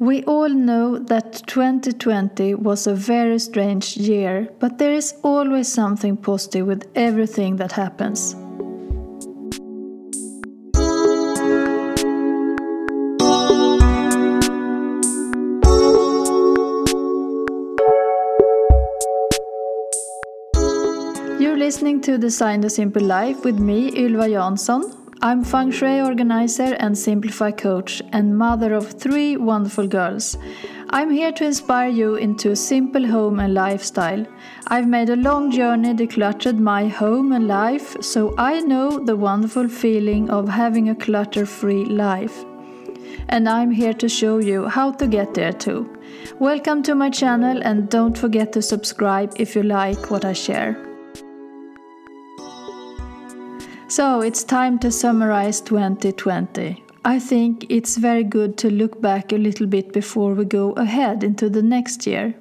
We all know that 2020 was a very strange year, but there is always something positive with everything that happens. You're listening to Design the Simple Life with me, Ylva Jansson. I'm feng shui organizer and simplify coach and mother of three wonderful girls. I'm here to inspire you into a simple home and lifestyle. I've made a long journey decluttered my home and life, so I know the wonderful feeling of having a clutter free life. And I'm here to show you how to get there too. Welcome to my channel and don't forget to subscribe if you like what I share. So it's time to summarize 2020. I think it's very good to look back a little bit before we go ahead into the next year.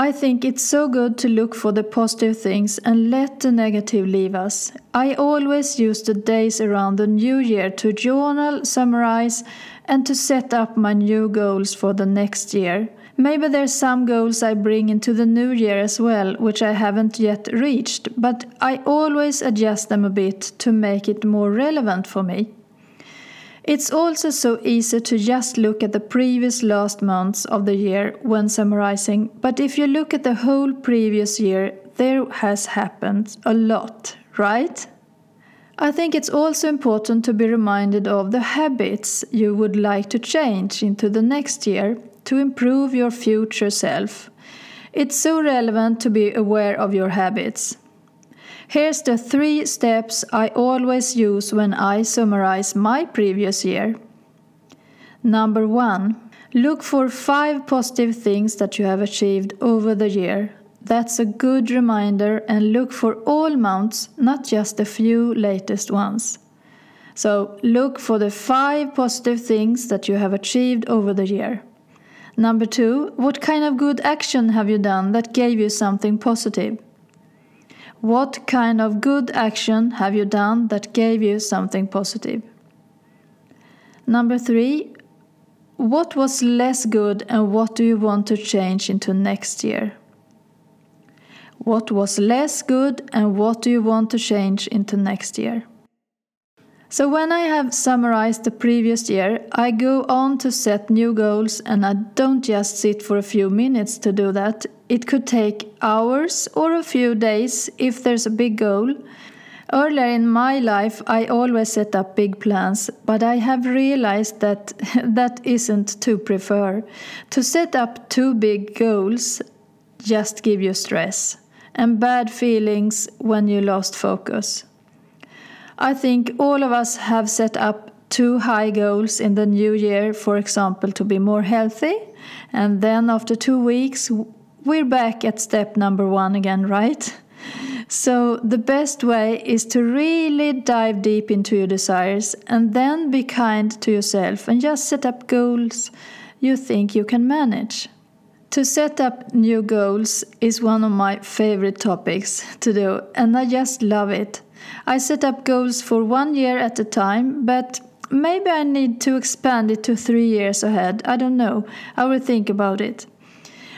I think it's so good to look for the positive things and let the negative leave us. I always use the days around the new year to journal, summarize, and to set up my new goals for the next year. Maybe there's some goals I bring into the new year as well, which I haven't yet reached, but I always adjust them a bit to make it more relevant for me. It's also so easy to just look at the previous last months of the year when summarizing, but if you look at the whole previous year, there has happened a lot, right? I think it's also important to be reminded of the habits you would like to change into the next year to improve your future self. It's so relevant to be aware of your habits. Here's the three steps I always use when I summarize my previous year. Number one, look for five positive things that you have achieved over the year. That's a good reminder and look for all mounts, not just a few latest ones. So, look for the five positive things that you have achieved over the year. Number two, what kind of good action have you done that gave you something positive? What kind of good action have you done that gave you something positive? Number three, what was less good and what do you want to change into next year? What was less good and what do you want to change into next year? So, when I have summarized the previous year, I go on to set new goals and I don't just sit for a few minutes to do that. It could take hours or a few days if there's a big goal. Earlier in my life, I always set up big plans, but I have realized that that isn't to prefer. To set up too big goals just give you stress and bad feelings when you lost focus. I think all of us have set up too high goals in the new year, for example, to be more healthy. And then after two weeks, we're back at step number one again, right? So, the best way is to really dive deep into your desires and then be kind to yourself and just set up goals you think you can manage. To set up new goals is one of my favorite topics to do, and I just love it. I set up goals for one year at a time, but maybe I need to expand it to three years ahead. I don't know. I will think about it.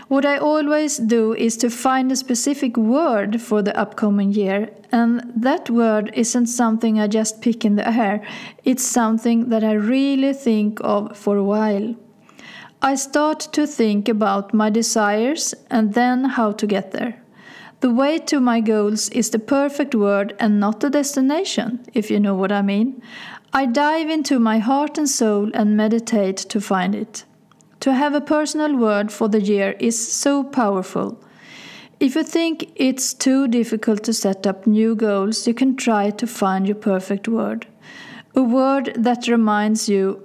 What I always do is to find a specific word for the upcoming year, and that word isn't something I just pick in the air, it's something that I really think of for a while. I start to think about my desires and then how to get there. The way to my goals is the perfect word and not the destination, if you know what I mean. I dive into my heart and soul and meditate to find it. To have a personal word for the year is so powerful. If you think it's too difficult to set up new goals, you can try to find your perfect word. A word that reminds you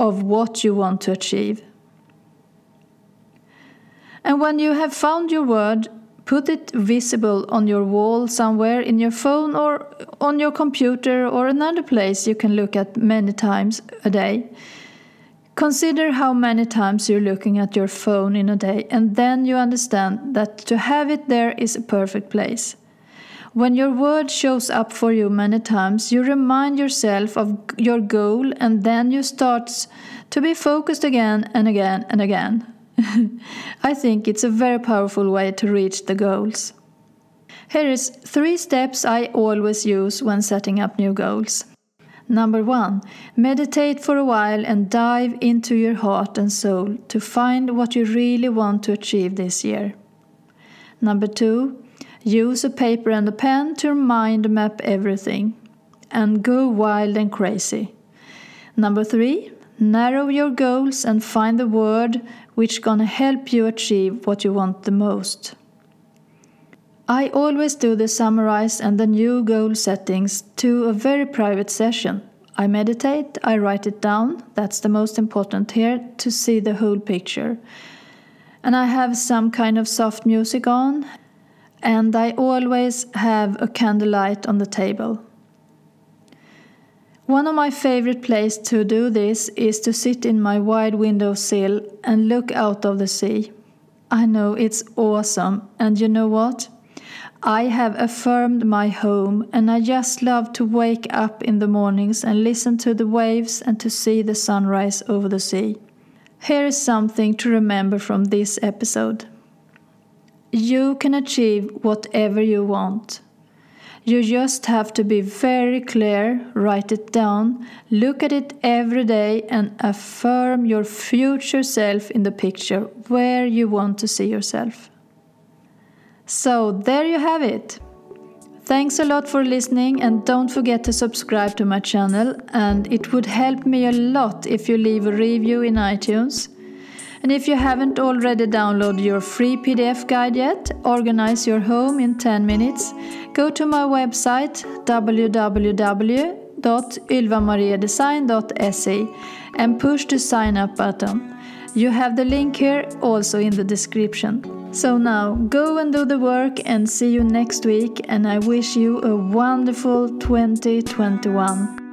of what you want to achieve. And when you have found your word, Put it visible on your wall somewhere in your phone or on your computer or another place you can look at many times a day. Consider how many times you're looking at your phone in a day, and then you understand that to have it there is a perfect place. When your word shows up for you many times, you remind yourself of your goal and then you start to be focused again and again and again. I think it's a very powerful way to reach the goals. Here is three steps I always use when setting up new goals. Number 1. Meditate for a while and dive into your heart and soul to find what you really want to achieve this year. Number 2. Use a paper and a pen to mind map everything and go wild and crazy. Number three, narrow your goals and find the word which gonna help you achieve what you want the most. I always do the summarize and the new goal settings to a very private session. I meditate, I write it down, that's the most important here to see the whole picture. And I have some kind of soft music on and I always have a candlelight on the table. One of my favorite places to do this is to sit in my wide window sill and look out of the sea. I know it's awesome, and you know what? I have affirmed my home, and I just love to wake up in the mornings and listen to the waves and to see the sunrise over the sea. Here is something to remember from this episode. You can achieve whatever you want. You just have to be very clear, write it down, look at it every day, and affirm your future self in the picture where you want to see yourself. So, there you have it. Thanks a lot for listening, and don't forget to subscribe to my channel. And it would help me a lot if you leave a review in iTunes. And if you haven't already downloaded your free PDF guide yet, Organize Your Home in 10 Minutes, go to my website www.ylvamariadesign.se and push the sign up button. You have the link here also in the description. So now go and do the work and see you next week and I wish you a wonderful 2021.